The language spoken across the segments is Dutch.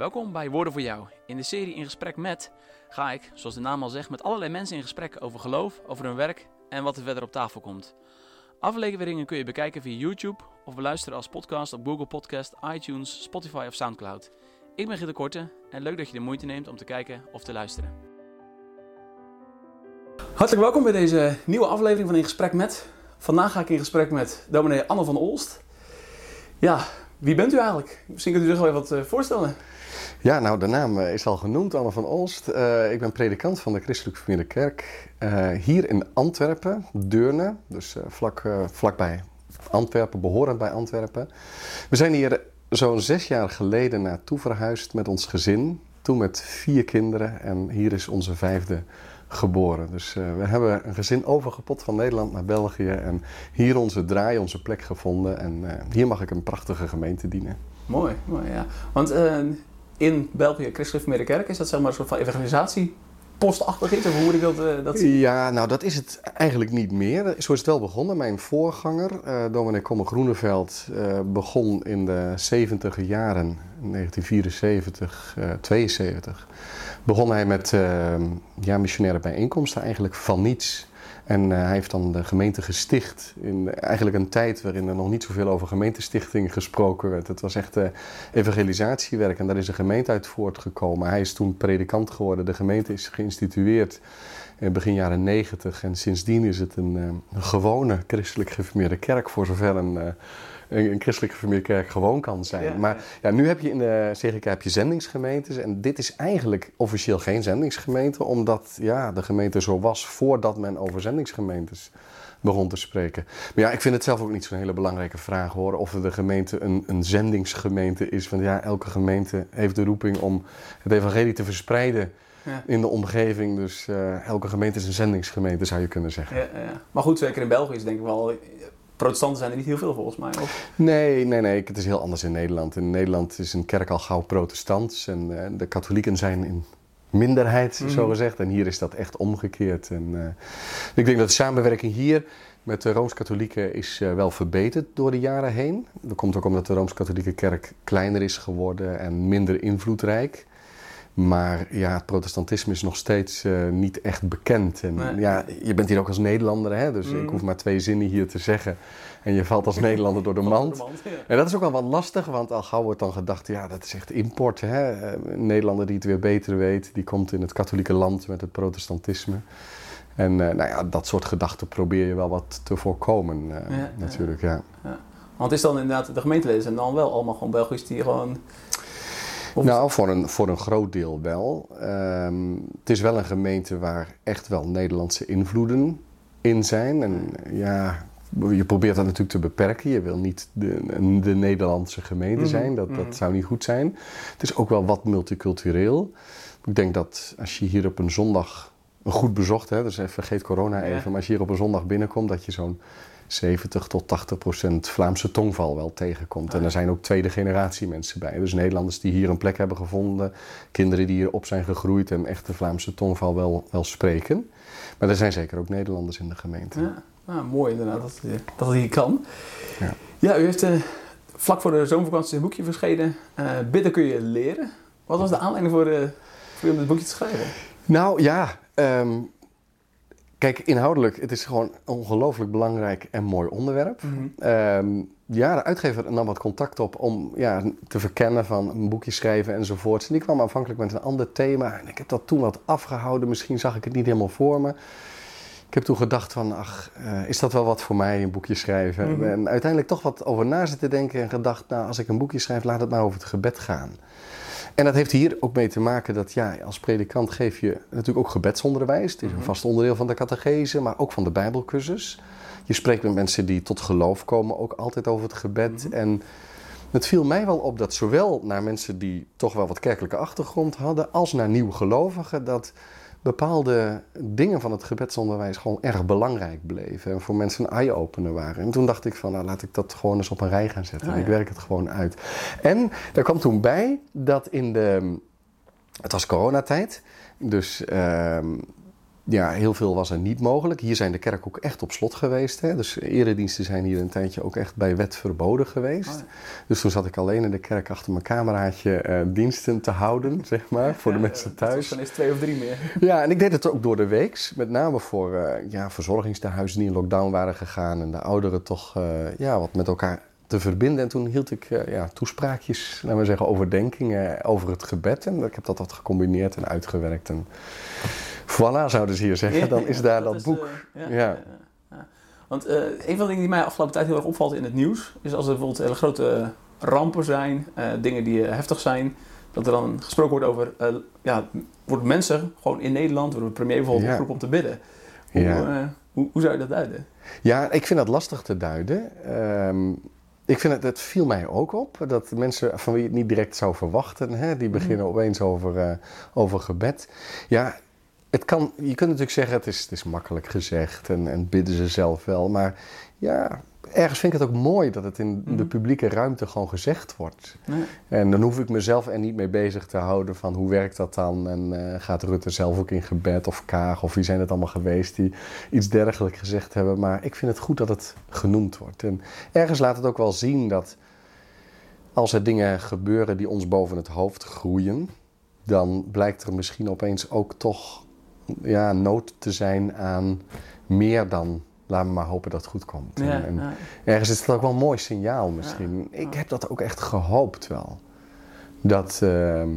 Welkom bij Woorden voor Jou. In de serie In Gesprek met ga ik, zoals de naam al zegt, met allerlei mensen in gesprek over geloof, over hun werk en wat er verder op tafel komt. Afleveringen kun je bekijken via YouTube of beluisteren als podcast op Google Podcast, iTunes, Spotify of Soundcloud. Ik ben Gitte Korte en leuk dat je de moeite neemt om te kijken of te luisteren. Hartelijk welkom bij deze nieuwe aflevering van In Gesprek met. Vandaag ga ik in gesprek met dominee Anne van Olst. Ja, wie bent u eigenlijk? Misschien kunt u zich wel even wat eh, voorstellen. Ja, nou, de naam eh, is al genoemd, Anne van Olst. Uh, ik ben predikant van de Christelijke Familie Kerk hier in Antwerpen, Deurne, dus vlak, vlakbij Antwerpen, behorend bij Antwerpen. We zijn hier zo'n zes jaar geleden naartoe verhuisd met ons gezin. Toen met vier kinderen en hier is onze vijfde geboren. Dus we hebben een gezin overgepot van Nederland naar België en hier onze draai, onze plek gevonden. En hier mag ik een prachtige gemeente dienen. Mooi, mooi ja. Want in België, Christelijke Kerk, is dat zeg maar een soort van evangelisatie postachtig is? Of hoe moet ik dat, uh, dat? Ja, nou dat is het eigenlijk niet meer. Zo is het wel begonnen. Mijn voorganger, uh, dominee Komme Groeneveld, uh, begon in de 70 jaren, 1974, 72, begon hij met ja, missionaire bijeenkomsten eigenlijk van niets. En hij heeft dan de gemeente gesticht in eigenlijk een tijd waarin er nog niet zoveel over gemeentestichting gesproken werd. Het was echt uh, evangelisatiewerk en daar is een gemeente uit voortgekomen. Hij is toen predikant geworden. De gemeente is geïnstitueerd in begin jaren negentig en sindsdien is het een, een gewone christelijk geformeerde kerk voor zover een een, een christelijke familiekerk gewoon kan zijn. Maar ja, nu heb je in de CGK heb je zendingsgemeentes. En dit is eigenlijk officieel geen zendingsgemeente, omdat ja, de gemeente zo was voordat men over zendingsgemeentes begon te spreken. Maar ja, ik vind het zelf ook niet zo'n hele belangrijke vraag hoor. Of de gemeente een, een zendingsgemeente is. Want ja, elke gemeente heeft de roeping om het evangelie te verspreiden. Ja. in de omgeving. Dus uh, elke gemeente is een zendingsgemeente, zou je kunnen zeggen. Ja, ja. Maar goed, zeker in België is denk ik wel protestanten zijn er niet heel veel volgens mij. Of? Nee, nee, nee. Het is heel anders in Nederland. In Nederland is een kerk al gauw protestants. En uh, de katholieken zijn in minderheid, mm. zo gezegd. En hier is dat echt omgekeerd. En, uh, ik denk dat de samenwerking hier met de Rooms-Katholieken is uh, wel verbeterd door de jaren heen. Dat komt ook omdat de Rooms-Katholieke kerk kleiner is geworden en minder invloedrijk. Maar ja, het protestantisme is nog steeds uh, niet echt bekend. En ja, je bent hier ook als Nederlander, hè? dus mm. ik hoef maar twee zinnen hier te zeggen. En je valt als Nederlander door de mand. De mand ja. En dat is ook wel wat lastig, want al gauw wordt dan gedacht, ja, dat is echt import. Hè? Een Nederlander die het weer beter weet, die komt in het katholieke land met het protestantisme. En uh, nou ja, dat soort gedachten probeer je wel wat te voorkomen, uh, ja, natuurlijk, ja. ja. Want is dan inderdaad, de gemeenteleden zijn dan wel allemaal gewoon Belgisch die gewoon nou, voor een, voor een groot deel wel. Um, het is wel een gemeente waar echt wel Nederlandse invloeden in zijn. En ja, je probeert dat natuurlijk te beperken. Je wil niet de, de Nederlandse gemeente mhm, zijn. Dat, dat mhm. zou niet goed zijn. Het is ook wel wat multicultureel. Ik denk dat als je hier op een zondag een goed bezocht, hè, dus vergeet corona even, maar als je hier op een zondag binnenkomt, dat je zo'n 70 tot 80 procent Vlaamse tongval wel tegenkomt. En er zijn ook tweede generatie mensen bij. Dus Nederlanders die hier een plek hebben gevonden, kinderen die hierop zijn gegroeid en echt de Vlaamse tongval wel, wel spreken. Maar er zijn zeker ook Nederlanders in de gemeente. Ja, ah, mooi inderdaad dat, dat het hier kan. Ja, ja u heeft uh, vlak voor de zomervakantie een boekje verschenen. Uh, Bidden kun je leren. Wat was de aanleiding voor, uh, voor om dit boekje te schrijven? Nou ja, um, Kijk, inhoudelijk, het is gewoon een ongelooflijk belangrijk en mooi onderwerp. Mhm. Ehm, ja, de uitgever nam wat contact op om ja, te verkennen van een boekje schrijven enzovoorts. En die kwam aanvankelijk met een ander thema. En ik heb dat toen wat afgehouden. Misschien zag ik het niet helemaal voor me. Ik heb toen gedacht van, ach, uh, is dat wel wat voor mij, een boekje schrijven? Mhm. En uiteindelijk toch wat over na zitten denken en gedacht, nou, als ik een boekje schrijf, laat het maar over het gebed gaan. En dat heeft hier ook mee te maken dat ja, als predikant geef je natuurlijk ook gebedsonderwijs. Het is een mhm. vast onderdeel van de catechese, maar ook van de bijbelcursus. Je spreekt met mensen die tot geloof komen, ook altijd over het gebed. Mhm. En het viel mij wel op dat zowel naar mensen die toch wel wat kerkelijke achtergrond hadden, als naar nieuwgelovigen, dat bepaalde dingen van het gebedsonderwijs gewoon erg belangrijk bleven. En voor mensen een eye-opener waren. En toen dacht ik van, nou laat ik dat gewoon eens op een rij gaan zetten. Oh, Ik werk het gewoon uit. En er kwam toen bij dat in de... Het was coronatijd. Dus... Uh, ja, heel veel was er niet mogelijk. Hier zijn de kerk ook echt op slot geweest. Hè? Dus erediensten zijn hier een tijdje ook echt bij wet verboden geweest. Oh ja. Dus toen zat ik alleen in de kerk achter mijn cameraatje eh, diensten te houden, zeg maar, voor de mensen thuis. dan eens twee of drie meer. Ja, en ik deed het ook door de week. Met name voor eh, ja, verzorgingstehuizen die in lockdown waren gegaan. En de ouderen toch eh, ja, wat met elkaar te verbinden. En toen hield ik ja, toespraakjes, laten we zeggen, overdenkingen over het gebed. En ik heb dat wat gecombineerd en uitgewerkt. En voilà, zouden ze hier zeggen. Dan is daar dat is, boek. eh, ja. Want eh, een van de dingen die mij afgelopen tijd heel erg opvalt in het nieuws, is als er bijvoorbeeld hele grote rampen zijn, eh, dingen die heftig zijn, dat er dan gesproken wordt over, ja, worden mensen gewoon in Nederland, wordt de premier bijvoorbeeld Ja. opgeroepen om te bidden. Hoe, Ja. hoe, hoe zou je dat duiden? Ja, ik vind dat lastig te duiden. Ehm, ik vind het, het viel mij ook op dat mensen van wie je het niet direct zou verwachten, hè, die beginnen opeens over, over gebed. Ja, het kan, je kunt natuurlijk zeggen het is, het is makkelijk gezegd en, en bidden ze zelf wel. Maar ja, ergens vind ik het ook mooi dat het in de Mhm. publieke ruimte gewoon gezegd wordt. Nee. En dan hoef ik mezelf er niet mee bezig te houden van hoe werkt dat dan? En eh, gaat Rutte zelf ook in gebed of Kaag of wie zijn het allemaal geweest die iets dergelijks gezegd hebben. Maar ik vind het goed dat het genoemd wordt. En ergens laat het ook wel zien dat als er dingen gebeuren die ons boven het hoofd groeien, dan blijkt er misschien opeens ook toch ja, nood te zijn aan meer dan. Laten we maar hopen dat het goed komt. Ja, En- en ja. Ergens is het ook wel een mooi signaal misschien. Ik heb dat ook echt gehoopt wel. Dat, ehm,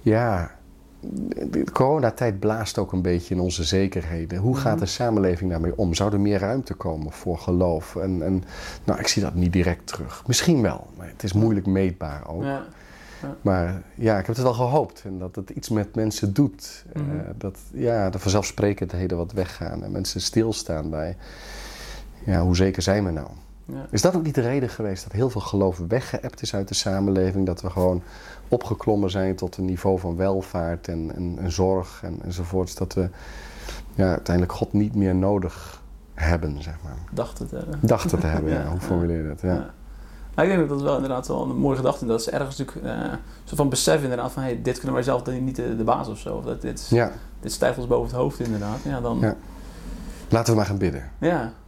ja, de coronatijd blaast ook een beetje in onze zekerheden. Hoe gaat de samenleving daarmee om? Zou er meer ruimte komen voor geloof? En, en nou, ik zie dat niet direct terug. Misschien wel, maar het is moeilijk meetbaar ook. Ja. Maar ja, ik heb het wel gehoopt. En dat het iets met mensen doet. Eh, Mhm. dat ja, de vanzelfsprekendheden wat weggaan. En mensen stilstaan bij... Ja, hoe zeker zijn we nou? Ja. Is dat ook niet de reden geweest dat heel veel geloof weggeëpt is uit de samenleving? Dat we gewoon opgeklommen zijn tot een niveau van welvaart en, en, en zorg en, enzovoorts. Dat we ja, uiteindelijk God niet meer nodig hebben, zeg maar. Dacht het. eh. Dachten te hebben, ja. Hoe formuleer je dat? Ja. Ja. Maar ik denk dat dat wel inderdaad wel een mooie gedachte is. Dat is ergens natuurlijk zo van besef inderdaad van hey, dit kunnen wij zelf niet de, de baas of zo. Of dat dit, ja, dit stijgt ons boven het hoofd inderdaad. Ja, dan, Ja. ja. laten we maar gaan bidden.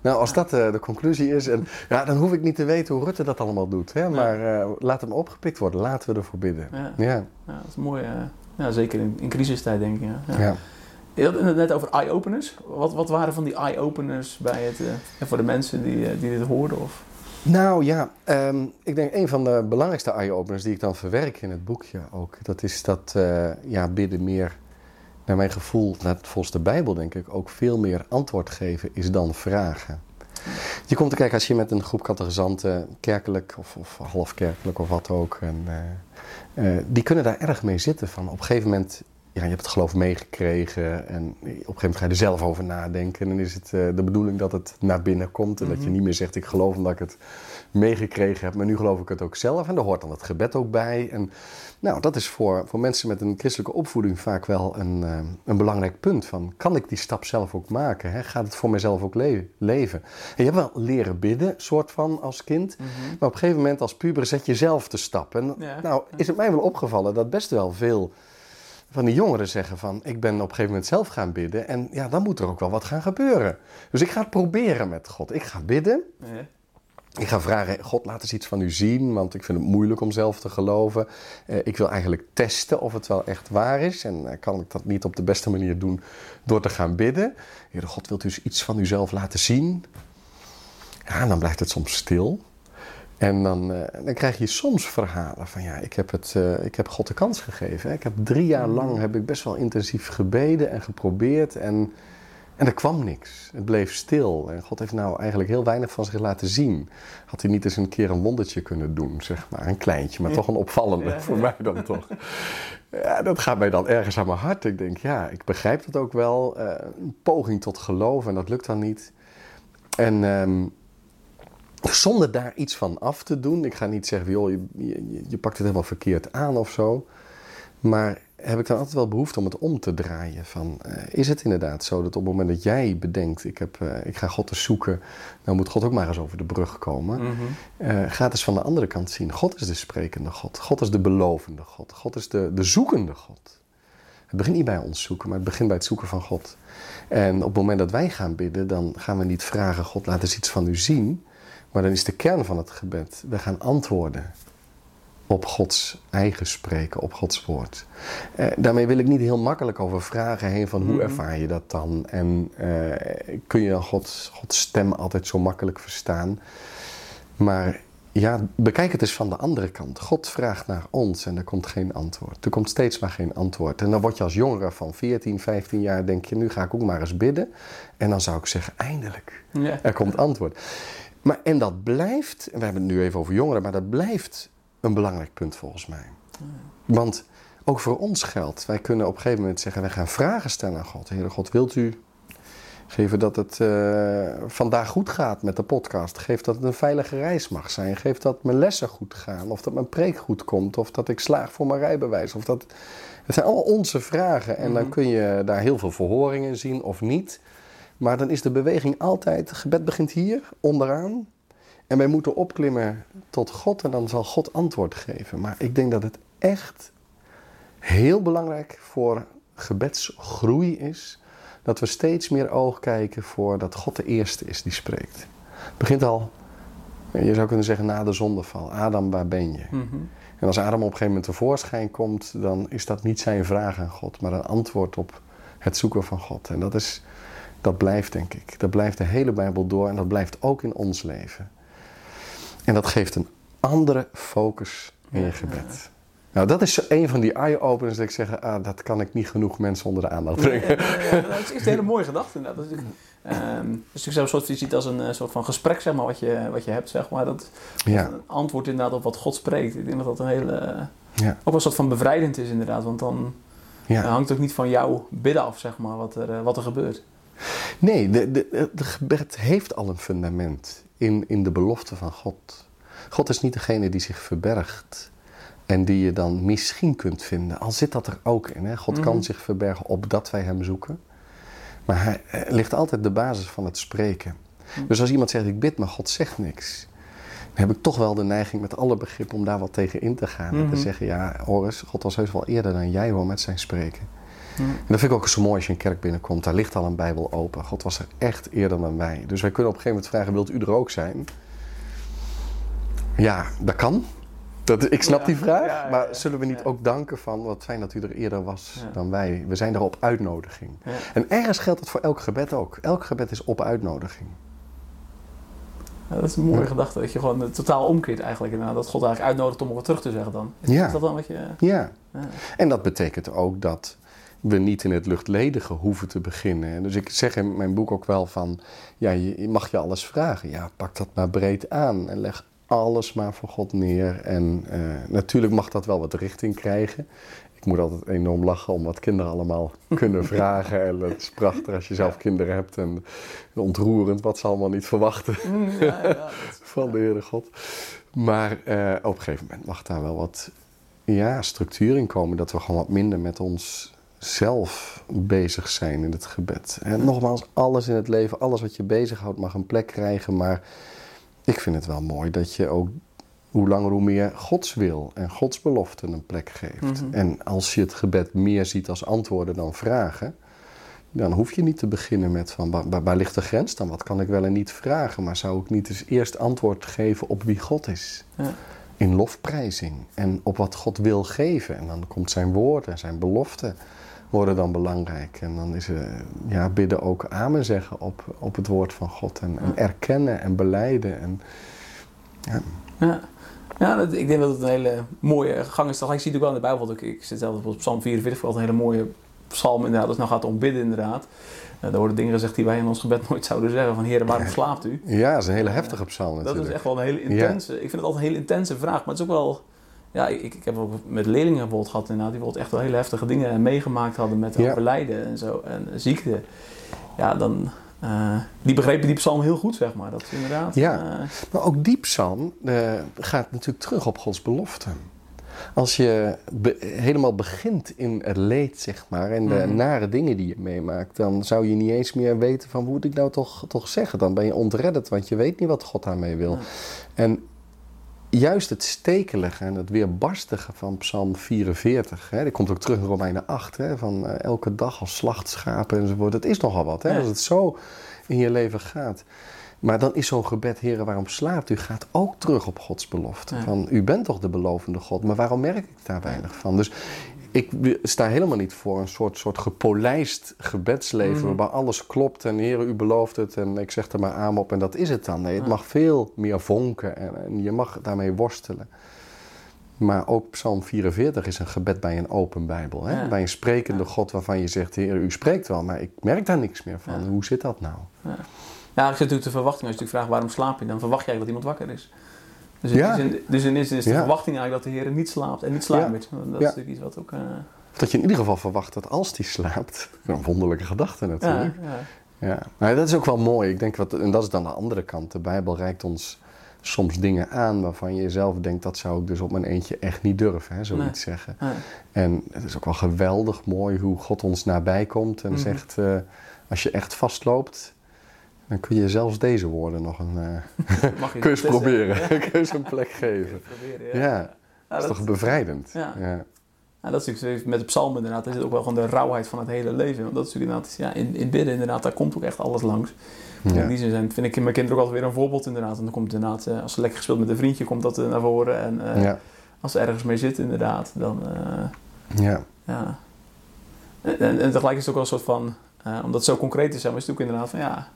Nou, als dat eh, de conclusie is, en, ja, dan hoef ik niet te weten hoe Rutte dat allemaal doet. Hè? Maar eh, laat hem opgepikt worden, laten we ervoor bidden. Ja. Ja, Ja, dat is mooi. ja, zeker in, in crisistijd denk ik. Ja. Ja. ja. Je had het net over eye-openers. Wat, wat waren van die eye-openers bij het, ja, voor de mensen die, die dit hoorden? Of? Nou ja, ehm, ik denk een van de belangrijkste eye-openers die ik dan verwerk in het boekje ook, dat is dat eh, ja, bidden meer, naar mijn gevoel, naar, volgens de Bijbel denk ik, ook veel meer antwoord geven is dan vragen. Je komt te kijken als je met een groep catechisanten, kerkelijk of, of halfkerkelijk of wat ook, en, eh, eh, die kunnen daar erg mee zitten van op een gegeven moment, ja, je hebt het geloof meegekregen en op een gegeven moment ga je er zelf over nadenken en dan is het eh, de bedoeling dat het naar binnen komt en dat je Mhm. niet meer zegt ik geloof omdat ik het meegekregen heb, maar nu geloof ik het ook zelf en daar hoort dan het gebed ook bij. En nou, dat is voor, voor mensen met een christelijke opvoeding vaak wel een, eh, een belangrijk punt van, kan ik die stap zelf ook maken? Hè? Gaat het voor mezelf ook le- leven? En je hebt wel leren bidden, soort van, als kind, maar op een gegeven moment als puber zet je zelf de stap. En Ja. nou is het mij wel opgevallen dat best wel veel van die jongeren zeggen van... ik ben op een gegeven moment zelf gaan bidden... en ja, dan moet er ook wel wat gaan gebeuren. Dus ik ga het proberen met God. Ik ga bidden. Ja. Ik ga vragen, God, laat eens iets van u zien... want ik vind het moeilijk om zelf te geloven. Eh, ik wil eigenlijk testen of het wel echt waar is... en eh, kan ik dat niet op de beste manier doen door te gaan bidden. Heer God, wilt u eens iets van uzelf laten zien? Ja, dan blijft het soms stil... En dan, eh, dan krijg je soms verhalen van ja, ik heb, het, eh, ik heb God de kans gegeven. Hè. Ik heb drie jaar lang heb ik best wel intensief gebeden en geprobeerd en, en er kwam niks. Het bleef stil en God heeft nou eigenlijk heel weinig van zich laten zien. Had hij niet eens een keer een wondertje kunnen doen, zeg maar. Een kleintje, maar Ja. toch een opvallende Ja, voor mij dan toch. Ja, dat gaat mij dan ergens aan mijn hart. Ik denk ja, ik begrijp het ook wel. eh, een poging tot geloof en dat lukt dan niet. En... ehm, zonder daar iets van af te doen. Ik ga niet zeggen, joh, je, je, je pakt het helemaal verkeerd aan of zo. Maar heb ik dan altijd wel behoefte om het om te draaien. Van, eh, is het inderdaad zo dat op het moment dat jij bedenkt... Ik, heb, eh, ik ga God eens zoeken, nou moet God ook maar eens over de brug komen. Mhm. Eh, ga het eens van de andere kant zien. God is de sprekende God. God is de belovende God. God is de, de zoekende God. Het begint niet bij ons zoeken, maar het begint bij het zoeken van God. En op het moment dat wij gaan bidden, dan gaan we niet vragen: God, laat eens iets van u zien. Maar dan is de kern van het gebed: we gaan antwoorden op Gods eigen spreken, op Gods woord. Eh, daarmee wil ik niet heel makkelijk over vragen heen van hoe Mhm. ervaar je dat dan? En eh, kun je Gods, Gods stem altijd zo makkelijk verstaan? Maar ja, bekijk het eens van de andere kant. God vraagt naar ons en er komt geen antwoord. Er komt steeds maar geen antwoord. En dan word je als jongere van 14, 15 jaar, denk je, nu ga ik ook maar eens bidden. En dan zou ik zeggen, eindelijk. Ja. Er komt antwoord. Maar, en dat blijft, en we hebben het nu even over jongeren, maar dat blijft een belangrijk punt volgens mij. Want ook voor ons geldt, wij kunnen op een gegeven moment zeggen, wij gaan vragen stellen aan God. Heere God, wilt u geven dat het eh, vandaag goed gaat met de podcast? Geef dat het een veilige reis mag zijn? Geef dat mijn lessen goed gaan? Of dat mijn preek goed komt? Of dat ik slaag voor mijn rijbewijs? Of dat... Het zijn allemaal onze vragen en dan Mhm. kun je daar heel veel verhoringen zien of niet. Maar dan is de beweging altijd, het gebed begint hier, onderaan. En wij moeten opklimmen tot God en dan zal God antwoord geven. Maar ik denk dat het echt heel belangrijk voor gebedsgroei is... dat we steeds meer oog kijken voor dat God de eerste is die spreekt. Het begint al, je zou kunnen zeggen, na de zondeval. Adam, waar ben je? Mhm. En als Adam op een gegeven moment tevoorschijn komt, dan is dat niet zijn vraag aan God, maar een antwoord op het zoeken van God. En dat, is, dat blijft, denk ik. Dat blijft de hele Bijbel door en dat blijft ook in ons leven. En dat geeft een andere focus in je gebed. Nou, dat is zo een van die eye-openers dat ik zeg, ah, dat kan ik niet genoeg mensen onder de aandacht brengen. dat is een hele mooie gedachte inderdaad. Dat is natuurlijk, ehm, dat is natuurlijk zo'n soort, je ziet als een eh, soort van gesprek, zeg maar, wat je, wat je hebt, zeg maar. Dat, Ja, Een antwoord inderdaad op wat God spreekt. Ik denk dat dat een hele, ja, ook wel een soort van bevrijdend is inderdaad. Want dan ja. hangt het ook niet van jouw bidden af, zeg maar, wat er, eh, wat er gebeurt. Nee, de, de, de gebed heeft al een fundament in, in de belofte van God. God is niet degene die zich verbergt en die je dan misschien kunt vinden. Al zit dat er ook in. Hè? God Mhm. kan zich verbergen opdat wij hem zoeken. Maar hij er ligt altijd de basis van het spreken. Mhm. Dus als iemand zegt, ik bid, maar God zegt niks. Dan heb ik toch wel de neiging met alle begrip om daar wat tegen in te gaan. En Mhm. te zeggen, ja, Horus, God was heus wel eerder dan jij hoor met zijn spreken. En dat vind ik ook zo mooi als je een kerk binnenkomt. Daar ligt al een Bijbel open. God was er echt eerder dan wij. Dus wij kunnen op een gegeven moment vragen: wilt u er ook zijn? Ja, dat kan. Dat, ik snap Ja, die vraag. ja, maar zullen we niet ook danken van wat fijn dat u er eerder was dan wij? We zijn er op uitnodiging. En ergens geldt het voor elk gebed ook. Elk gebed is op uitnodiging. Ja, dat is een mooie Ja. gedachte, dat je gewoon het totaal omkeert eigenlijk. inderdaad. Dat God eigenlijk uitnodigt om wat terug te zeggen dan. Is, Ja. is dat dan wat je... Ja. Ja. En dat betekent ook dat we niet in het luchtledige hoeven te beginnen. Dus ik zeg in mijn boek ook wel van, ja, je mag je alles vragen. Ja, pak dat maar breed aan en leg alles maar voor God neer. En eh, natuurlijk mag dat wel wat richting krijgen. Ik moet altijd enorm lachen om wat kinderen allemaal kunnen vragen. En het is prachtig als je zelf kinderen hebt. En ontroerend wat ze allemaal niet verwachten Mm, ja, ja, van de Heere God. Maar eh, op een gegeven moment mag daar wel wat ja, structuur in komen. Dat we gewoon wat minder met ons zelf bezig zijn in het gebed. En nogmaals, alles in het leven, alles wat je bezighoudt mag een plek krijgen. Maar ik vind het wel mooi dat je ook hoe langer hoe meer Gods wil en Gods beloften een plek geeft. Mhm. En als je het gebed meer ziet als antwoorden dan vragen... Dan hoef je niet te beginnen met van waar, waar- ligt de grens dan? Wat kan ik wel en niet vragen? Maar zou ik niet eens eerst antwoord geven op wie God is? Ja. In lofprijzing en op wat God wil geven. En dan komt zijn woord en zijn beloften worden dan belangrijk. En dan is er, ja, bidden ook amen zeggen op, op het woord van God. En, en erkennen en beleiden. En, ja, Ja, ja dat, ik denk dat het een hele mooie gang is. Ik zie het ook wel in de Bijbel. Ik, ik zit zelf op Psalm 44, voor een hele mooie psalm inderdaad. Als het nou gaat om bidden inderdaad. Uh, daar worden dingen gezegd die wij in ons gebed nooit zouden zeggen. Van heren, waarom slaapt u? ja, dat is een hele heftige psalm Dat natuurlijk. is echt wel een hele intense... Ik vind het altijd een hele intense vraag. Maar het is ook wel... Ja, ik, ik heb ook met leerlingen bijvoorbeeld gehad inderdaad. Die bijvoorbeeld echt wel hele heftige dingen meegemaakt hadden met Ja. overlijden en zo. En ziekte. Ja, dan... eh, die begrepen die psalm heel goed, zeg maar. Dat is inderdaad... Ja. eh, Maar ook die psalm eh, gaat natuurlijk terug op Gods belofte. Als je be- helemaal begint in het leed, zeg maar, en de Mhm. nare dingen die je meemaakt, dan zou je niet eens meer weten van hoe moet ik nou toch, toch zeggen. Dan ben je ontredderd, want je weet niet wat God daarmee wil. Ja. En juist het stekelige en het weerbarstige van Psalm 44. Hè, dat komt ook terug in Romeinen 8. Hè, van eh, elke dag als slachtschapen enzovoort. Dat is nogal wat. Hè, Ja. Als het zo in je leven gaat. Maar dan is zo'n gebed, heren, waarom slaapt u? Gaat ook terug op Gods belofte. Ja. Van, u bent toch de belovende God, maar waarom merk ik daar weinig van? Dus ik sta helemaal niet voor een soort, soort gepolijst gebedsleven... Mhm. waarbij alles klopt en heren, u belooft het en ik zeg er maar aan op en dat is het dan. Nee, het Ja. mag veel meer vonken en, en je mag daarmee worstelen. Maar ook Psalm 44 is een gebed bij een open Bijbel. Hè? Ja. Bij een sprekende Ja. God waarvan je zegt... Heer, u spreekt wel, maar ik merk daar niks meer van. Hoe zit dat nou? Ja, ik zit natuurlijk de verwachting. Als je natuurlijk vraagt waarom slaap je, dan verwacht je eigenlijk dat iemand wakker is. Dus in, Ja. zin, dus in die zin is de Ja. verwachting eigenlijk dat de Heer niet slaapt en niet slaapt. Dat is Ja. natuurlijk iets wat ook... eh, dat je in ieder geval verwacht dat als die slaapt... Een wonderlijke gedachte ja, natuurlijk. ja. Ja. Maar dat is ook wel mooi. Ik denk wat, en dat is dan de andere kant. De Bijbel reikt ons soms dingen aan waarvan je zelf denkt... dat zou ik dus op mijn eentje echt niet durven, hè, zoiets Nee. zeggen. ja. En het is ook wel geweldig mooi hoe God ons nabij komt en Mhm. zegt: eh, Als je echt vastloopt, dan kun je zelfs deze woorden nog een. Mag je testen. proberen, Ja. je eens een plek geven. proberen, Ja, ja. dat Ja, is dat, toch bevrijdend? Ja. ja. ja, dat is natuurlijk met de psalmen inderdaad. Er zit ook wel gewoon de rauwheid van het hele leven. Want dat is natuurlijk inderdaad... Ja, in, in bidden inderdaad, daar komt ook echt alles langs. Ja. In die zin zijn, vind ik in mijn kinderen ook altijd weer een voorbeeld inderdaad. En dan komt inderdaad, eh, als ze lekker gespeeld met een vriendje, komt dat eh, naar voren. En als ze ergens mee zitten inderdaad, dan... Ja. Ja. En, en, en tegelijk is het ook wel een soort van, omdat het zo concreet is, maar is het ook inderdaad van ja,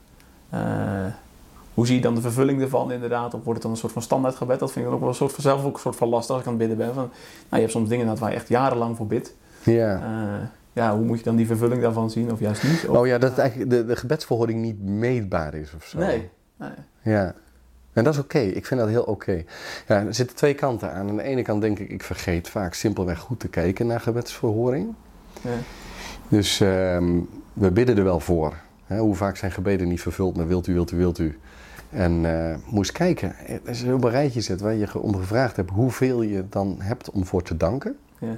hoe zie je dan de vervulling ervan inderdaad? Of wordt het dan een soort van standaard gebed? Dat vind ik dan ook wel een soort van, zelf ook een soort van lastig als ik aan het bidden ben. Van, nou, je hebt soms dingen waar je echt jarenlang voor bidt. ja. Eh, ja, hoe moet je dan die vervulling daarvan zien of juist niet? Of- Oh ja, dat eigenlijk de, de gebedsverhouding niet meetbaar is of zo. Nee. nee. Ja. En dat is oké. Ik vind dat heel oké. Ja, er zitten twee kanten aan. Aan de ene kant denk ik, ik vergeet vaak simpelweg goed te kijken naar gebedsverhoring. Ja. Dus ehm, we bidden er wel voor. Hè, hoe vaak zijn gebeden niet vervuld met wilt u, wilt u, wilt u. En eh moest kijken, als je op een rijtje zet waar je om gevraagd hebt hoeveel je dan hebt om voor te danken. Ja.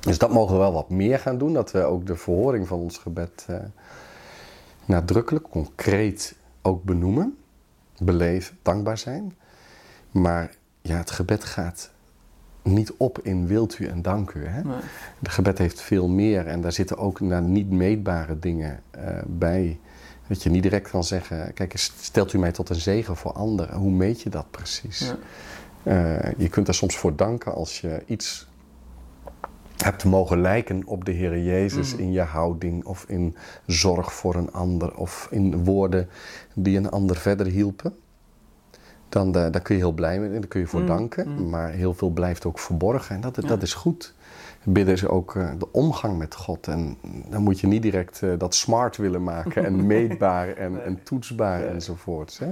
Dus dat mogen we wel wat meer gaan doen. Dat we ook de verhoring van ons gebed eh, nadrukkelijk, concreet ook benoemen. Beleven, dankbaar zijn. Maar ja, het gebed gaat niet op in wilt u en dank u. Hè? Nee. De gebed heeft veel meer en daar zitten ook nou, niet meetbare dingen eh, bij. Dat je niet direct kan zeggen, kijk, stelt u mij tot een zegen voor anderen. Hoe meet je dat precies? Ja. Eh, je kunt daar soms voor danken als je iets hebt mogen lijken op de Heer Jezus Mhm. in je houding of in zorg voor een ander of in woorden die een ander verder hielpen. Dan, eh, daar kun je heel blij mee en daar kun je voor Mhm. danken. Mhm. Maar heel veel blijft ook verborgen en dat, Ja. dat is goed. Bidden is ook eh, de omgang met God. En dan moet je niet direct eh, dat smart willen maken en meetbaar en, Nee. en toetsbaar enzovoorts. Hè?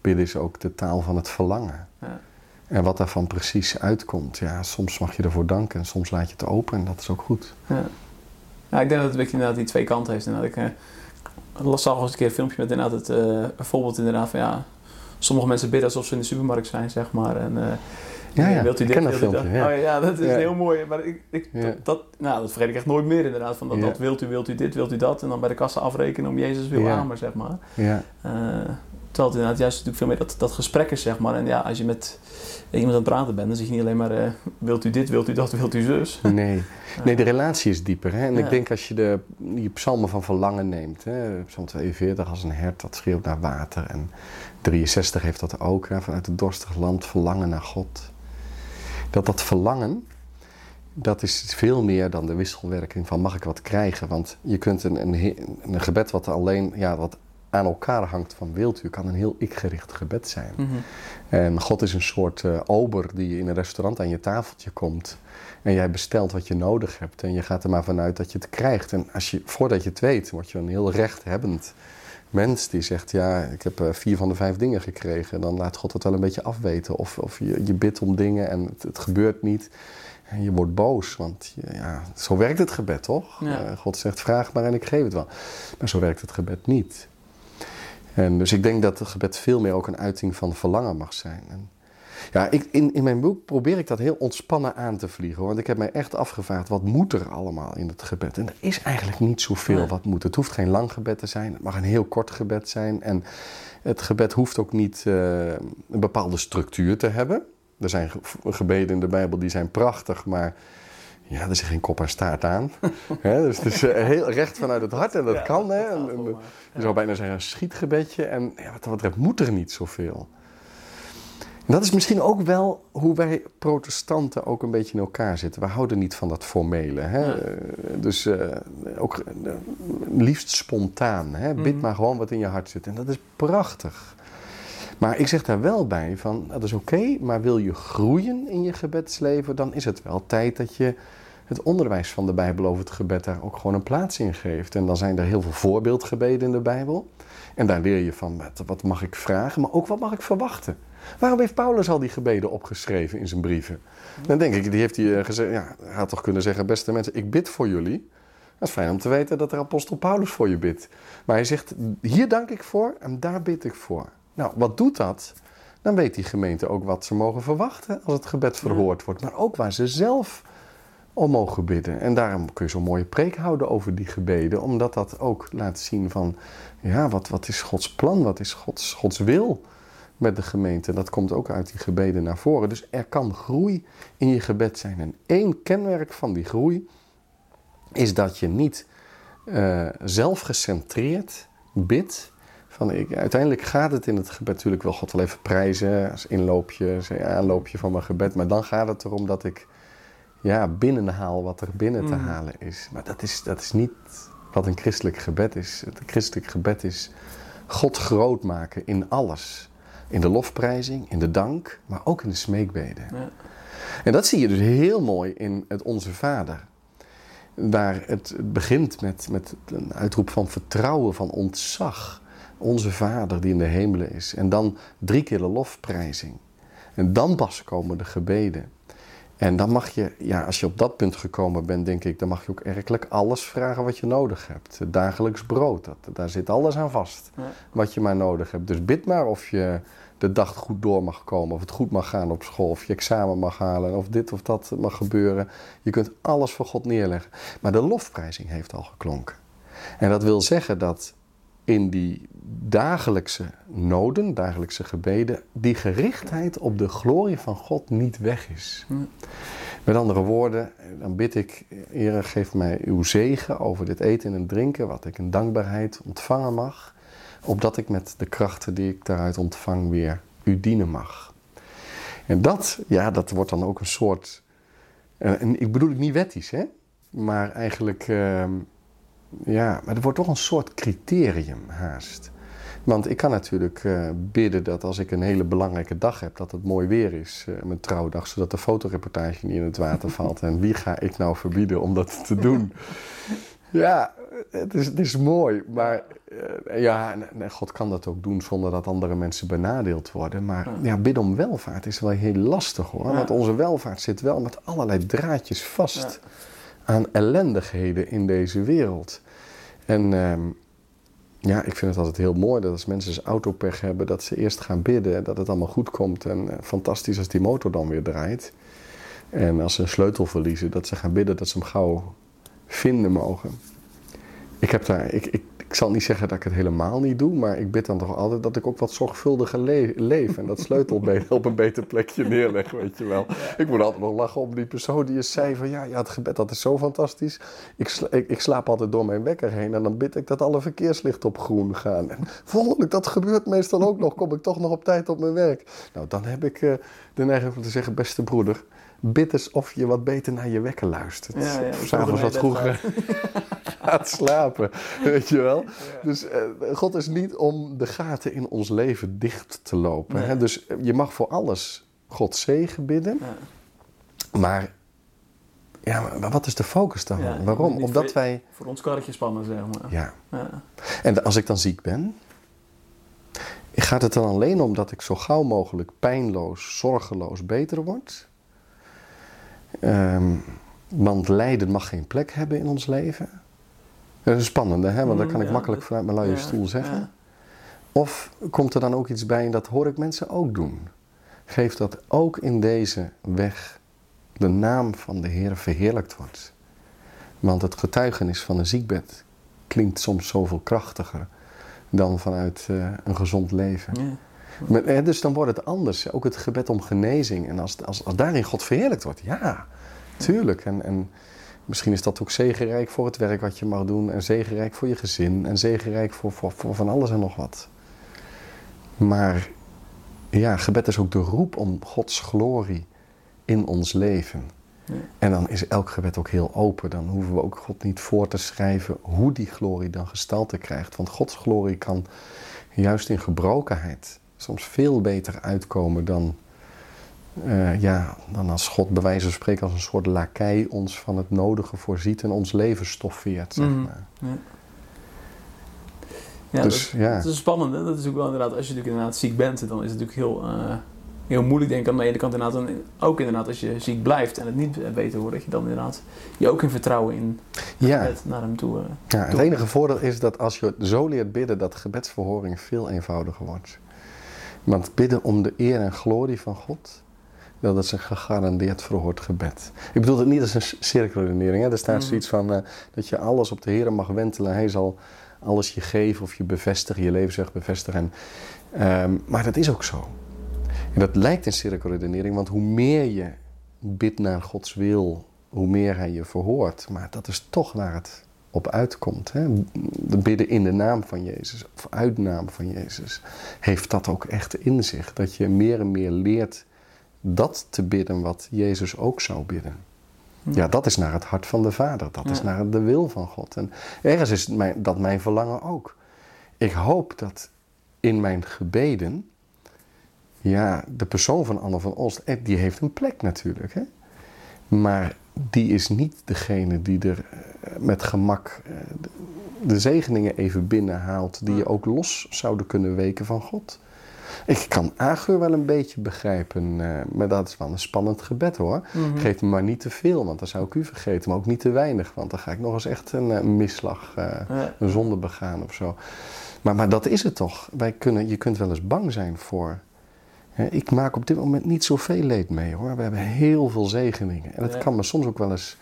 Bidden is ook de taal van het verlangen. Ja. En wat daarvan precies uitkomt, ja, soms mag je ervoor danken en soms laat je het open en dat is ook goed. Ja. ja, ik denk dat het een beetje inderdaad die twee kanten heeft. Inderdaad. Ik las al eens een keer een filmpje met inderdaad het een voorbeeld inderdaad van ja, sommige mensen bidden alsof ze in de supermarkt zijn, zeg maar. En, eh, Ja, ja, wilt u dit, dat wilt u filmpje, ja. Oh, ja, dat is Ja. heel mooi. Maar ik, ik, Ja. dat, dat, nou, dat vergeet ik echt nooit meer inderdaad. Van dat, dat wilt u, wilt u dit, wilt u dat. En dan bij de kassa afrekenen om Jezus wil Ja. aan, maar zeg maar. Ja, Eh, terwijl het inderdaad juist natuurlijk veel meer dat, dat gesprek is, zeg maar. En ja, als je met iemand aan het praten bent, dan zeg je niet alleen maar eh, wilt u dit, wilt u dat, wilt u zus. nee. Nee, de relatie is dieper. Hè? En Ja. ik denk als je de die psalmen van verlangen neemt. Hè? Psalm 42 als een hert dat schreeuwt naar water. En 63 heeft dat ook. Hè? Vanuit het dorstig land verlangen naar God. Dat dat verlangen, dat is veel meer dan de wisselwerking van mag ik wat krijgen. Want je kunt een, een, een gebed wat alleen ja, wat aan elkaar hangt van wilt u, kan een heel ik-gericht gebed zijn. Mhm. En God is een soort eh, ober die in een restaurant aan je tafeltje komt. En jij bestelt wat je nodig hebt. En je gaat er maar vanuit dat je het krijgt. En als je, voordat je het weet, word je een heel rechthebbend mens die zegt: Ja, ik heb eh, vier van de vijf dingen gekregen. Dan laat God het wel een beetje afweten. Of, of je, je bidt om dingen en het, het gebeurt niet. En je wordt boos, want ja, zo werkt het gebed toch? Ja. Eh, God zegt: Vraag maar en ik geef het wel. Maar zo werkt het gebed niet. En dus ik denk dat het gebed veel meer ook een uiting van verlangen mag zijn. En ja, ik, in, in mijn boek probeer ik dat heel ontspannen aan te vliegen. Want ik heb mij echt afgevraagd, wat moet er allemaal in het gebed? En er is eigenlijk niet zoveel wat moet. Het hoeft geen lang gebed te zijn. Het mag een heel kort gebed zijn. En het gebed hoeft ook niet eh, een bepaalde structuur te hebben. Er zijn gebeden in de Bijbel die zijn prachtig, maar ja, er zit geen kop en staart aan. dus het is eh, heel recht vanuit het hart en dat kan. Hè? je zou bijna zeggen een schietgebedje. En ja, wat dat betreft moet er niet zoveel. En dat is misschien ook wel hoe wij protestanten ook een beetje in elkaar zitten. We houden niet van dat formele. Hè? Dus uh, ook uh, liefst spontaan. Hè? Bid mhm. maar gewoon wat in je hart zit. En dat is prachtig. Maar ik zeg daar wel bij van, dat is oké, maar wil je groeien in je gebedsleven, dan is het wel tijd dat je het onderwijs van de Bijbel over het gebed daar ook gewoon een plaats in geeft. En dan zijn er heel veel voorbeeldgebeden in de Bijbel. En daar leer je van, wat mag ik vragen, maar ook wat mag ik verwachten. Waarom heeft Paulus al die gebeden opgeschreven in zijn brieven? Dan denk ik, die heeft hij eh, gezegd, ja, hij had toch kunnen zeggen, beste mensen, ik bid voor jullie. Dat is fijn om te weten dat er apostel Paulus voor je bidt. Maar hij zegt, hier dank ik voor en daar bid ik voor. Nou, wat doet dat? Dan weet die gemeente ook wat ze mogen verwachten als het gebed verhoord wordt. Maar ook waar ze zelf om mogen bidden. En daarom kun je zo'n mooie preek houden over die gebeden. Omdat dat ook laat zien van, ja, wat, wat is Gods plan? Wat is Gods, Gods wil met de gemeente? Dat komt ook uit die gebeden naar voren. Dus er kan groei in je gebed zijn. En één kenmerk van die groei is dat je niet uh, zelfgecentreerd bidt van ik, uiteindelijk gaat het in het gebed natuurlijk wel God wel even prijzen als inloopje, als aanloopje van mijn gebed. Maar dan gaat het erom dat ik ja, binnenhaal wat er binnen te mm. halen is. Maar dat is, dat is niet wat een christelijk gebed is. Het christelijk gebed is God groot maken in alles. In de lofprijzing, in de dank, maar ook in de smeekbeden. Ja. En dat zie je dus heel mooi in het Onze Vader. Waar het begint met, met een uitroep van vertrouwen, van ontzag. Onze Vader die in de hemelen is. En dan drie keer de lofprijzing. En dan pas komen de gebeden. En dan mag je, ja, als je op dat punt gekomen bent, denk ik, dan mag je ook werkelijk alles vragen wat je nodig hebt. Het dagelijks brood, dat, daar zit alles aan vast. Wat je maar nodig hebt. Dus bid maar of je de dag goed door mag komen, of het goed mag gaan op school, of je examen mag halen, of dit of dat mag gebeuren. Je kunt alles voor God neerleggen. Maar de lofprijzing heeft al geklonken. En dat wil zeggen dat in die dagelijkse noden, dagelijkse gebeden, die gerichtheid op de glorie van God niet weg is. Met andere woorden, dan bid ik, Heer, geef mij uw zegen over dit eten en drinken, wat ik in dankbaarheid ontvangen mag, opdat ik met de krachten die ik daaruit ontvang weer u dienen mag. En dat, ja, dat wordt dan ook een soort, en ik bedoel het niet wettisch, hè, maar eigenlijk... Ehm, ja, maar er wordt toch een soort criterium haast. Want ik kan natuurlijk uh, bidden dat als ik een hele belangrijke dag heb, dat het mooi weer is, uh, mijn trouwdag, zodat de fotoreportage niet in het water valt. En wie ga ik nou verbieden om dat te doen? ja, het is, het is mooi, maar uh, ja, en, God kan dat ook doen zonder dat andere mensen benadeeld worden. Maar ja, bidden om welvaart is wel heel lastig hoor, want onze welvaart zit wel met allerlei draadjes vast aan ellendigheden in deze wereld. En ehm, ja, ik vind het altijd heel mooi dat als mensen zijn autopech hebben, dat ze eerst gaan bidden dat het allemaal goed komt. En uh, fantastisch als die motor dan weer draait. En als ze een sleutel verliezen, dat ze gaan bidden dat ze hem gauw vinden mogen. Ik heb daar, ik, ik ik zal niet zeggen dat ik het helemaal niet doe, maar ik bid dan toch altijd dat ik ook wat zorgvuldiger leef. En dat sleutelbeen op een beter plekje neerleg, weet je wel. Ik moet altijd nog lachen om die persoon die je zei van ja, ja, het gebed dat is zo fantastisch. Ik, ik, ik, slaap altijd door mijn wekker heen en dan bid ik dat alle verkeerslichten op groen gaan. En dat gebeurt meestal ook nog. Kom ik toch nog op tijd op mijn werk. Nou, dan heb ik uh, de neiging om te zeggen, beste broeder, bid eens of je wat beter naar je wekker luistert. Ja, ja, S'avonds wat vroeger gaat slapen, weet je wel. Dus uh, God is niet om de gaten in ons leven dicht te lopen. Hè? Dus eh, je mag voor alles God zegen bidden. Maar ja, maar wat is de focus dan? Waarom? Omdat wij... Voor ons karretje spannen, zeg maar. Ja. ja. En als ik dan ziek ben... Gaat het dan alleen om dat ik zo gauw mogelijk pijnloos, zorgeloos beter word? Um, want lijden mag geen plek hebben in ons leven. Dat is spannende, hè? want dat kan ik makkelijk vanuit mijn luie stoel zeggen. Of komt er dan ook iets bij, en dat hoor ik mensen ook doen. Geef dat ook in deze weg de naam van de Heer verheerlijkt wordt. Want het getuigenis van een ziekbed klinkt soms zoveel krachtiger dan vanuit uh, een gezond leven. Maar, dus dan wordt het anders. Ook het gebed om genezing. En als, als, als daarin God verheerlijkt wordt, ja, tuurlijk. En, en misschien is dat ook zegenrijk voor het werk wat je mag doen. En zegenrijk voor je gezin. En zegenrijk voor, voor, voor van alles en nog wat. Maar ja, gebed is ook de roep om Gods glorie in ons leven. Ja. En dan is elk gebed ook heel open. Dan hoeven we ook God niet voor te schrijven hoe die glorie dan gestalte krijgt. Want Gods glorie kan juist in gebrokenheid soms veel beter uitkomen dan, uh, ja, dan als God bij wijze van spreken als een soort lakij ons van het nodige voorziet en ons leven stoffeert. Zeg Mhm. maar. Ja. Ja, Dus, dat, ja. dat is spannend. Hè? Dat is ook wel inderdaad, als je natuurlijk inderdaad ziek bent, dan is het natuurlijk heel, eh, heel moeilijk denk ik aan de ene kant inderdaad. En ook inderdaad als je ziek blijft en het niet beter wordt, dat je dan inderdaad je ook in vertrouwen in Ja, het naar hem toe. eh. ja, het enige voordeel is dat als je zo leert bidden, dat gebedsverhoring veel eenvoudiger wordt. Want bidden om de eer en glorie van God, dat is een gegarandeerd verhoord gebed. Ik bedoel het niet als een cirkelredenering. Hè? Er staat Mhm. zoiets van eh, dat je alles op de Heer mag wentelen. Hij zal alles je geven of je bevestigen, je levensweg bevestigen. Ehm, maar dat is ook zo. En dat lijkt een cirkelredenering, want hoe meer je bidt naar Gods wil, hoe meer Hij je verhoort. Maar dat is toch waar het op uitkomt. Hè? De bidden in de naam van Jezus, of uit de naam van Jezus, heeft dat ook echt in zich. Dat je meer en meer leert dat te bidden wat Jezus ook zou bidden. Ja, dat is naar het hart van de Vader. Dat is naar de wil van God. En ergens is mijn, dat mijn verlangen ook. Ik hoop dat in mijn gebeden, ja, de persoon van Anne van Olst, eh, die heeft een plek natuurlijk. Hè? Maar die is niet degene die er eh, met gemak eh, de- zegeningen even binnenhaalt, die je ook los zouden kunnen weken van God. Ik kan Agur wel een beetje begrijpen, eh, maar dat is wel een spannend gebed hoor. Mhm. Geef me maar niet te veel, want dan zou ik u vergeten. Maar ook niet te weinig, want dan ga ik nog eens echt een, eh, misslag, Ja. een zonde begaan of zo. Maar, maar dat is het toch. Wij kunnen, je kunt wel eens bang zijn voor. Hè, ik maak op dit moment niet zoveel leed mee hoor. We hebben heel veel zegeningen. En het Ja. kan me soms ook wel eens.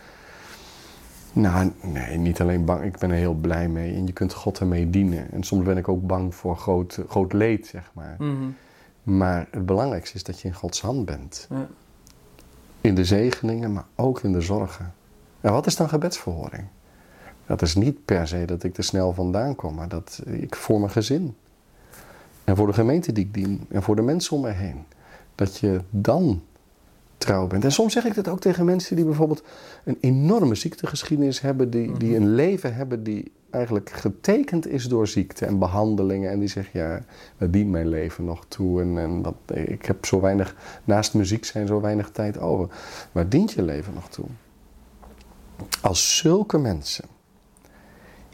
Nou, nee, niet alleen bang. Ik ben er heel blij mee. En je kunt God ermee dienen. En soms ben ik ook bang voor groot, groot leed, zeg maar. Mhm. Maar het belangrijkste is dat je in Gods hand bent. Ja. In de zegeningen, maar ook in de zorgen. En wat is dan gebedsverhoring? Dat is niet per se dat ik er snel vandaan kom, maar dat ik voor mijn gezin. En voor de gemeente die ik dien. En voor de mensen om me heen. Dat je dan trouw bent. En soms zeg ik dat ook tegen mensen die bijvoorbeeld een enorme ziektegeschiedenis hebben. Die, die een leven hebben die eigenlijk getekend is door ziekte en behandelingen. En die zeggen, ja, waar dient mijn leven nog toe? En, en dat, ik heb zo weinig, naast muziek zijn zo weinig tijd over. Waar dient je leven nog toe? Als zulke mensen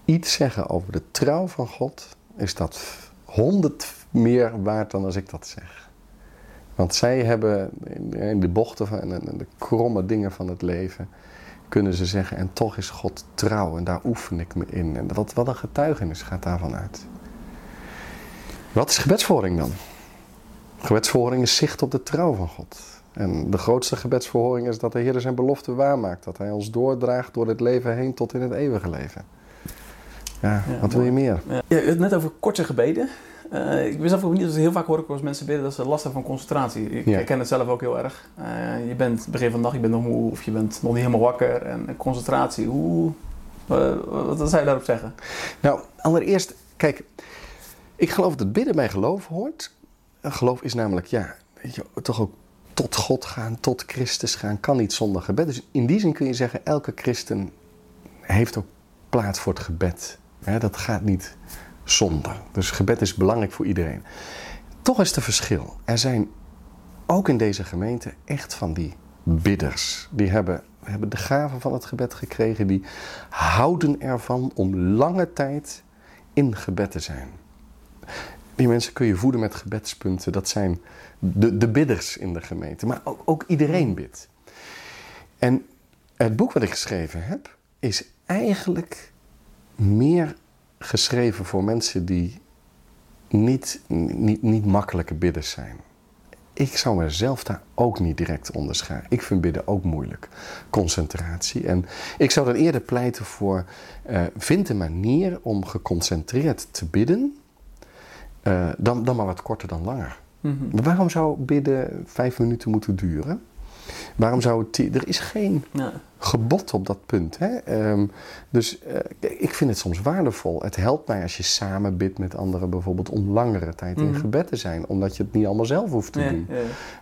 iets zeggen over de trouw van God, is dat honderd meer waard dan als ik dat zeg. Want zij hebben in de bochten van, en de kromme dingen van het leven, kunnen ze zeggen, en toch is God trouw en daar oefen ik me in. En wat, wat een getuigenis gaat daarvan uit. Wat is gebedsverhoring dan? Gebedsverhoring is zicht op de trouw van God. En de grootste gebedsverhoring is dat de Heer zijn belofte waarmaakt. Dat Hij ons doordraagt door het leven heen tot in het eeuwige leven. Ja, Ja, wat wil je meer? Ja, je had het net over korte gebeden. Eh, ik ben zelf ook niet, dat heel vaak hoor ik als mensen bidden dat ze last hebben van concentratie. Ik Ja. herken het zelf ook heel erg. Eh, je bent begin van de dag, je bent nog moe of je bent nog niet helemaal wakker. En concentratie, hoe, eh, wat, zou je daarop zeggen? Nou, allereerst, kijk, ik geloof dat bidden bij geloof hoort. Geloof is namelijk, ja, weet je, toch ook tot God gaan, tot Christus gaan, kan niet zonder gebed. Dus in die zin kun je zeggen, elke christen heeft ook plaats voor het gebed. Dat gaat niet zonder. Dus gebed is belangrijk voor iedereen. Toch is er verschil. Er zijn ook in deze gemeente echt van die bidders. Die hebben, hebben de gave van het gebed gekregen. Die houden ervan om lange tijd in gebed te zijn. Die mensen kun je voeden met gebedspunten. Dat zijn de, de bidders in de gemeente. Maar ook, ook iedereen bidt. En het boek wat ik geschreven heb, is eigenlijk meer geschreven voor mensen die niet, niet, niet makkelijke bidders zijn. Ik zou mezelf daar ook niet direct onder scharen. Ik vind bidden ook moeilijk. Concentratie. En ik zou dan eerder pleiten voor... eh, vind een manier om geconcentreerd te bidden... eh, dan, dan maar wat korter dan langer. Mhm. Waarom zou bidden vijf minuten moeten duren? Waarom zou het... Er is geen ja. Gebod op dat punt. Hè? Ehm, dus uh, ik vind het soms waardevol. Het helpt mij als je samen bidt met anderen bijvoorbeeld om langere tijd in mhm. gebed te zijn. Omdat je het niet allemaal zelf hoeft te doen.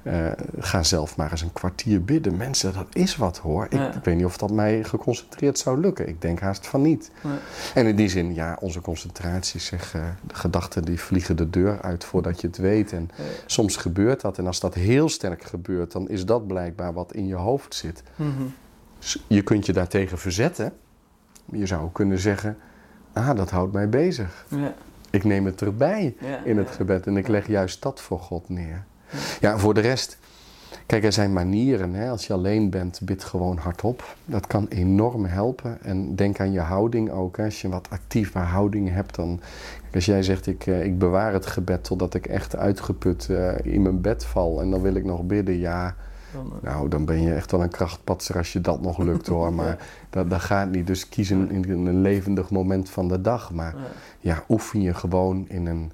Ja. Uh, ga zelf maar eens een kwartier bidden. Mensen, dat is wat hoor. Ik, ik, weet niet of dat mij geconcentreerd zou lukken. Ik denk haast van niet. En in die zin, ja, onze concentratie, zeg, uh, de gedachten die vliegen de deur uit voordat je het weet. En soms gebeurt dat. En als dat heel sterk gebeurt, dan is dat blijkbaar wat in je hoofd zit. Mhm. Je kunt je daartegen verzetten. Je zou kunnen zeggen: Ah, dat houdt mij bezig. Ja. Ik neem het erbij in het gebed en ik leg juist dat voor God neer. Ja, voor de rest. Kijk, er zijn manieren. Hè? Als je alleen bent, bid gewoon hardop. Dat kan enorm helpen. En denk aan je houding ook. Hè? Als je wat actieve houding hebt, dan. als jij zegt: ik, eh, ik bewaar het gebed totdat ik echt uitgeput uh, in mijn bed val. En dan wil ik nog bidden. Ja, dan, eh, nou, dan ben je echt wel een krachtpatser als je dat nog lukt hoor. Maar dat, dat gaat niet. Dus kies een, in een levendig moment van de dag. Maar ja, oefen je gewoon in een,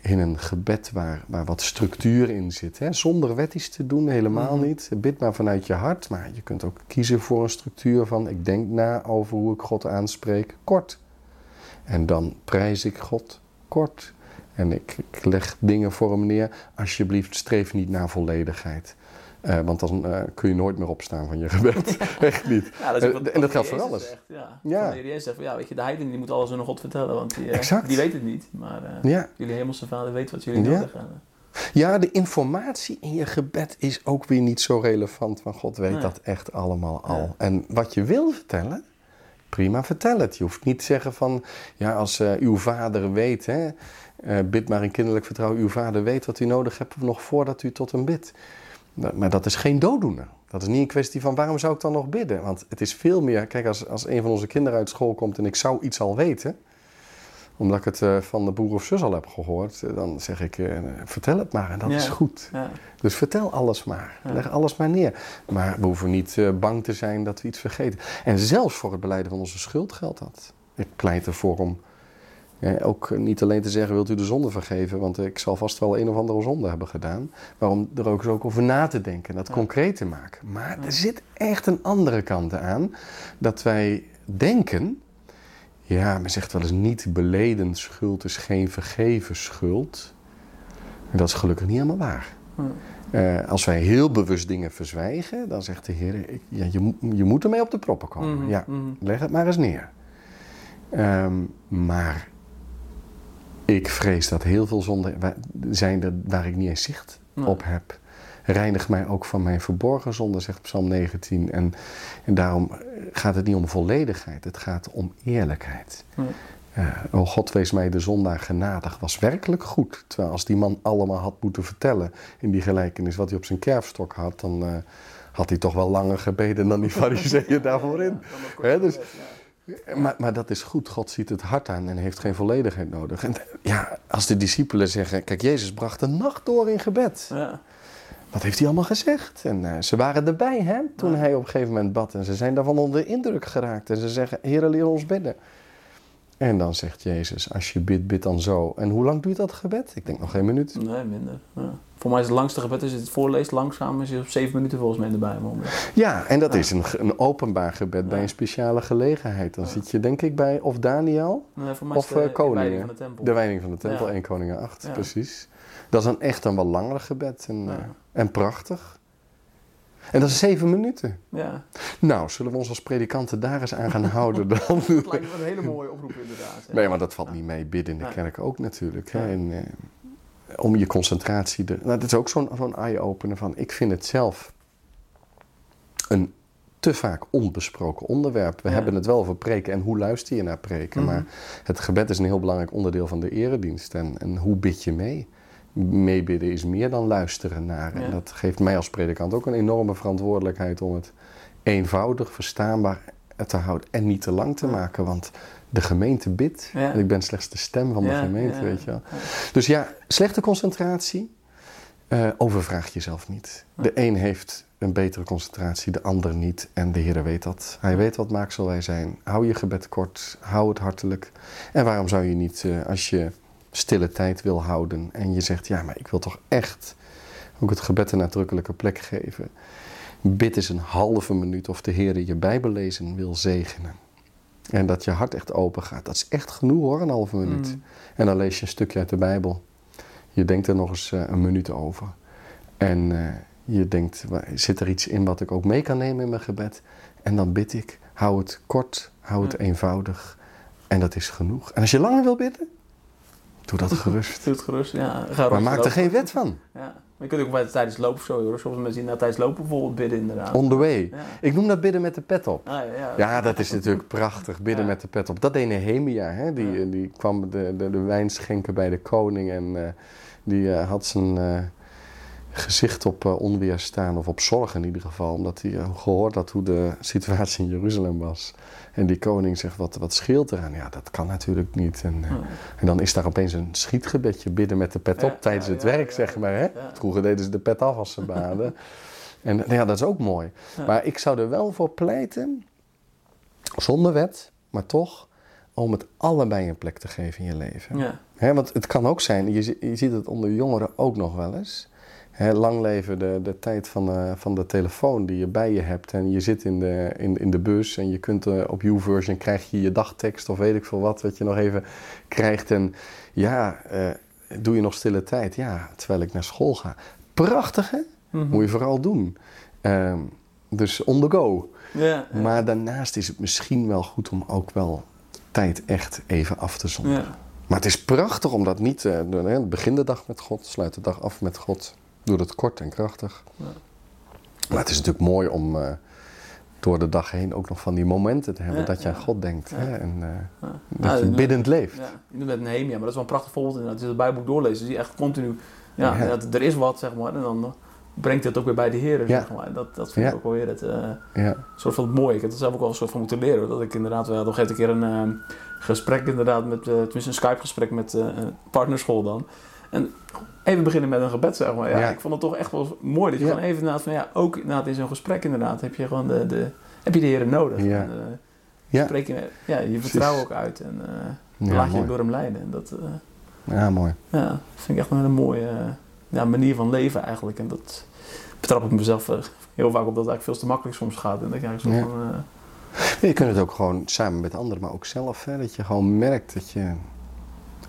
in een gebed waar, waar wat structuur in zit. Hè? Zonder wettisch te doen, helemaal mhm. niet. Bid maar vanuit je hart. Maar je kunt ook kiezen voor een structuur van... ik denk na over hoe ik God aanspreek, kort. En dan prijs ik God, kort. En ik, ik leg dingen voor hem neer. Alsjeblieft, streef niet naar volledigheid. Uh, want dan uh, kun je nooit meer opstaan van je gebed. Echt niet. Ja, dat wat, en dat geldt voor alles. Zegt, ja. ja. De Heer zegt van, ja, weet je, de heidenen die moet alles aan God vertellen, want die, uh, die weet het niet. Maar ja. jullie hemelse vader weet wat jullie ja. zeggen. Ja, de informatie in je gebed is ook weer niet zo relevant, want God weet dat echt allemaal al. En wat je wil vertellen, prima, vertel het. Je hoeft niet te zeggen van, ja, als uw vader weet, hè, bid maar in kinderlijk vertrouwen, uw vader weet wat u nodig hebt nog voordat u tot hem bidt. Maar dat is geen dooddoener. Dat is niet een kwestie van waarom zou ik dan nog bidden? Want het is veel meer, kijk, als, als een van onze kinderen uit school komt en ik zou iets al weten, omdat ik het uh, van de broer of zus al heb gehoord, eh, dan zeg ik, uh, vertel het maar en dat is goed. Ja. Dus vertel alles maar, leg alles maar neer. Maar we hoeven niet bang te zijn dat we iets vergeten. En zelfs voor het beleiden van onze schuld geldt dat. Ik pleit ervoor om ook niet alleen te zeggen, wilt u de zonde vergeven? Want ik zal vast wel een of andere zonde hebben gedaan. Waarom er ook eens ook over na te denken, dat concreet te maken. Maar er zit echt een andere kant aan. Dat wij denken, ja, men zegt wel eens niet beleden schuld is geen vergeven schuld. En dat is gelukkig niet helemaal waar. Uh, als wij heel bewust dingen verzwijgen, dan zegt de Heer, ja, je, je moet ermee op de proppen komen. Mhm, ja, mhm. leg het maar eens neer. Um, maar ik vrees dat heel veel zonden zijn er waar ik niet eens zicht op heb. Reinig mij ook van mijn verborgen zonde, zegt Psalm 19. En, en daarom gaat het niet om volledigheid, het gaat om eerlijkheid. Uh, oh God, wees mij de zondaar genadig, was werkelijk goed. Terwijl als die man allemaal had moeten vertellen in die gelijkenis wat hij op zijn kerfstok had, dan uh, had hij toch wel langer gebeden dan die fariseeën daarvoor in. Ja, dus, maar, maar, dat is goed. God ziet het hart aan en heeft geen volledigheid nodig. En ja, als de discipelen zeggen: Kijk, Jezus bracht de nacht door in gebed. Ja. Wat heeft hij allemaal gezegd? En uh, ze waren erbij hè, toen hij op een gegeven moment bad. En ze zijn daarvan onder de indruk geraakt. En ze zeggen: Heer, leer ons bidden. En dan zegt Jezus: Als je bidt, bid dan zo. En hoe lang duurt dat gebed? Ik denk nog geen minuut. Nee, minder. Ja. Voor mij is het langste gebed, als je het voorleest langzaam, is je op zeven minuten volgens mij in de Bijbel. Ja, en dat is een, een, openbaar gebed bij een speciale gelegenheid. Dan zit je denk ik bij of Daniel of de, uh, Koningen. De wijding van de tempel. De wijding van de tempel, 1 Koningen 8, precies. Dat is dan echt een wel langer gebed en, uh, en prachtig. En dat is zeven minuten. Ja. Nou, zullen we ons als predikanten daar eens aan gaan houden dan? dat lijkt me een hele mooie oproep inderdaad. Nee, maar dat valt niet mee. Bidden in de kerk ook natuurlijk. Hè? En, eh, om je concentratie... De, nou, dat is ook zo'n zo'n eye-opener van... Ik vind het zelf een te vaak onbesproken onderwerp. We hebben het wel over preken en hoe luister je naar preken. Mhm. Maar het gebed is een heel belangrijk onderdeel van de eredienst. En, en hoe bid je mee? Meebidden is meer dan luisteren naar. En dat geeft mij als predikant ook een enorme verantwoordelijkheid om het eenvoudig, verstaanbaar te houden en niet te lang te maken. Want de gemeente bidt. En ik ben slechts de stem van de gemeente, weet je wel. Dus ja, slechte concentratie. Uh, overvraag jezelf niet. De een heeft een betere concentratie, de ander niet. En de Heer weet dat. Hij weet wat maaksel wij zijn. Hou je gebed kort, hou het hartelijk. En waarom zou je niet, uh, als je stille tijd wil houden en je zegt, ja, maar ik wil toch echt ook het gebed een nadrukkelijke plek geven. Bid eens een halve minuut of de Heer je Bijbellezen wil zegenen. En dat je hart echt open gaat. Dat is echt genoeg hoor, een halve minuut. Mm. En dan lees je een stukje uit de Bijbel. Je denkt er nog eens eh, een minuut over. En eh, je denkt, zit er iets in wat ik ook mee kan nemen in mijn gebed? En dan bid ik, hou het kort, hou het Ja. eenvoudig. En dat is genoeg. En als je langer wil bidden, doe dat gerust. Doe het gerust. Ja, ga Maar maak er geen wet van. Ja. Maar je kunt ook bij tijdens lopen of zo, hoor. Soms mensen die na tijdens lopen bijvoorbeeld bidden inderdaad. On the way. Ja. Ik noem dat bidden met de pet op. Ah, ja, ja. Ja, dat is natuurlijk prachtig. Bidden met de pet op. Dat deed Nehemia. Hè? Die, die kwam de, de, de wijn schenken bij de koning. En eh, die eh, had zijn eh, gezicht op eh, onweer staan. Of op zorg in ieder geval. Omdat hij eh, gehoord had hoe de situatie in Jeruzalem was. En die koning zegt, wat, wat scheelt eraan? Ja, dat kan natuurlijk niet. En, eh, Ja. en dan is daar opeens een schietgebedje bidden met de pet Ja, op tijdens ja, het ja, werk, zeg maar. Hè? Vroeger deden ze de pet af als ze baden. en nou ja, dat is ook mooi. Maar ik zou er wel voor pleiten, zonder wet, maar toch, om het allebei een plek te geven in je leven. Ja. Want het kan ook zijn, je, je ziet het onder jongeren ook nog wel eens. Hè, lang leven de, de tijd van, eh, van de telefoon die je bij je hebt. En je zit in de, in, in de bus en je kunt eh, op YouVersion krijg je je dagtekst of weet ik veel wat, wat je nog even krijgt. En ja, eh, doe je nog stille tijd? Ja, terwijl ik naar school ga. Prachtig hè? Mhm. Moet je vooral doen. Ehm, dus on the go. Ja. ja. Maar daarnaast is het misschien wel goed om ook wel tijd echt even af te zonderen. Ja. Maar het is prachtig om dat niet te doen. hè. Begin de dag met God, sluit de dag af met God. Doe dat kort en krachtig. Ja. Maar het is natuurlijk mooi om eh, door de dag heen ook nog van die momenten te hebben Ja, dat je aan. God denkt. Hè? En Ja. dat je en, biddend leeft. Ja, je doet met Nehemia, maar dat is wel een prachtig voorbeeld. inderdaad. Als je het Bijbelboek dan zie je echt continu... Ja, dat er is wat, zeg maar. En dan brengt het ook weer bij de zeg maar. Dat, dat vind ik ook wel weer het... eh, soort van het mooie. Ik heb het zelf ook wel een soort van moeten leren. Dat ik inderdaad, we hadden op een keer een gesprek inderdaad met, tenminste een Skype gesprek met partnerschool dan. En even beginnen met een gebed zeg maar. Ja, Ja. Ik vond het toch echt wel mooi dat je Ja. gewoon even inderdaad van ja, ook inderdaad in zo'n gesprek inderdaad heb je gewoon de, de heb je de Heer nodig. Ja. En, eh, Ja. Spreek je, ja, je vertrouwen ook uit en eh, laat je mooi. door hem leiden. En dat eh, Ja, mooi. ja, vind ik echt een hele mooie ja, manier van leven eigenlijk. En dat betrap ik mezelf heel vaak op dat het eigenlijk veel te makkelijk soms gaat. En dat eigenlijk zo Ja. van... Je kunt het ook gewoon samen met anderen, maar ook zelf. Hè? Dat je gewoon merkt dat je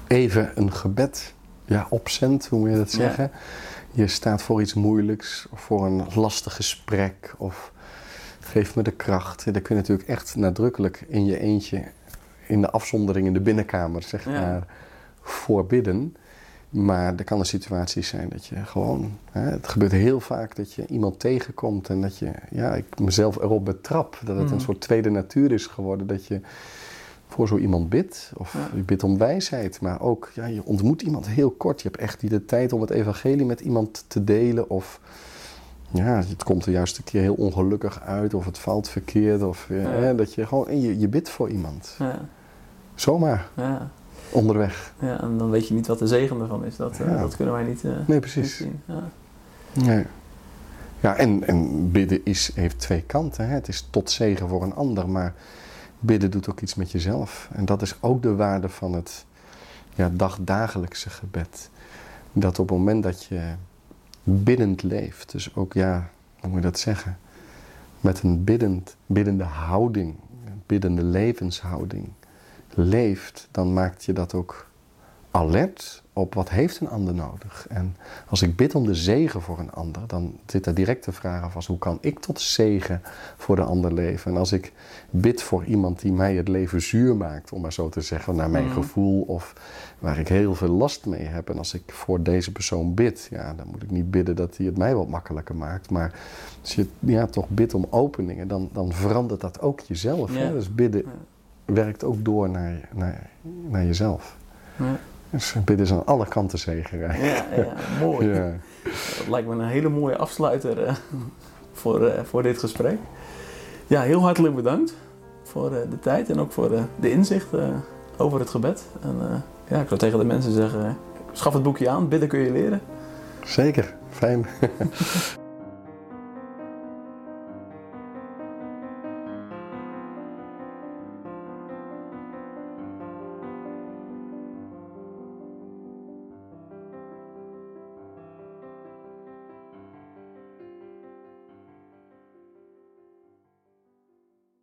even een gebed ja, opzendt, hoe moet je dat Ja. zeggen? Je staat voor iets moeilijks, of voor een lastig gesprek, of geef me de kracht. Daar kun je natuurlijk echt nadrukkelijk in je eentje, in de afzondering in de binnenkamer, zeg Ja. maar, voor bidden. Maar er kan een situatie zijn dat je gewoon, hè, het gebeurt heel vaak dat je iemand tegenkomt en dat je, ja, ik mezelf erop betrap, dat het een soort tweede natuur is geworden, dat je voor zo iemand bidt, of Ja. je bidt om wijsheid, maar ook, ja, je ontmoet iemand heel kort, je hebt echt niet de tijd om het evangelie met iemand te delen, of ja, het komt er juist een keer heel ongelukkig uit, of het valt verkeerd, of ja, Ja. hè, dat je gewoon, je, je bidt voor iemand, ja, zomaar, ja. onderweg. Ja, en dan weet je niet wat de zegen ervan is. Dat, eh, dat kunnen wij niet, eh, Nee, niet precies. zien. Ja. Nee. Ja, en, en bidden is, heeft twee kanten. Hè. Het is tot zegen voor een ander, maar bidden doet ook iets met jezelf. En dat is ook de waarde van het ja, dagdagelijkse gebed. Dat op het moment dat je biddend leeft, dus ook, ja, hoe moet je dat zeggen? Met een biddend, biddende houding, een biddende levenshouding leeft, dan maakt je dat ook alert op wat heeft een ander nodig. En als ik bid om de zegen voor een ander, dan zit daar direct de vraag af als hoe kan ik tot zegen voor de ander leven. En als ik bid voor iemand die mij het leven zuur maakt, om maar zo te zeggen, naar mijn Mhm. gevoel of waar ik heel veel last mee heb. En als ik voor deze persoon bid, ja, dan moet ik niet bidden dat hij het mij wat makkelijker maakt. Maar als je ja, toch bidt om openingen, dan, dan verandert dat ook jezelf. Ja. Hè? Dus bidden Ja. werkt ook door naar, naar, naar jezelf. Ja. Dus bidden is aan alle kanten zegenrijk. Ja, ja, mooi. Ja. Dat lijkt me een hele mooie afsluiter eh, voor, eh, voor dit gesprek. Ja, heel hartelijk bedankt voor eh, de tijd en ook voor eh, de inzicht eh, over het gebed. En eh, ja, ik zou tegen de mensen zeggen, eh, schaf het boekje aan, bidden kun je leren. Zeker, fijn.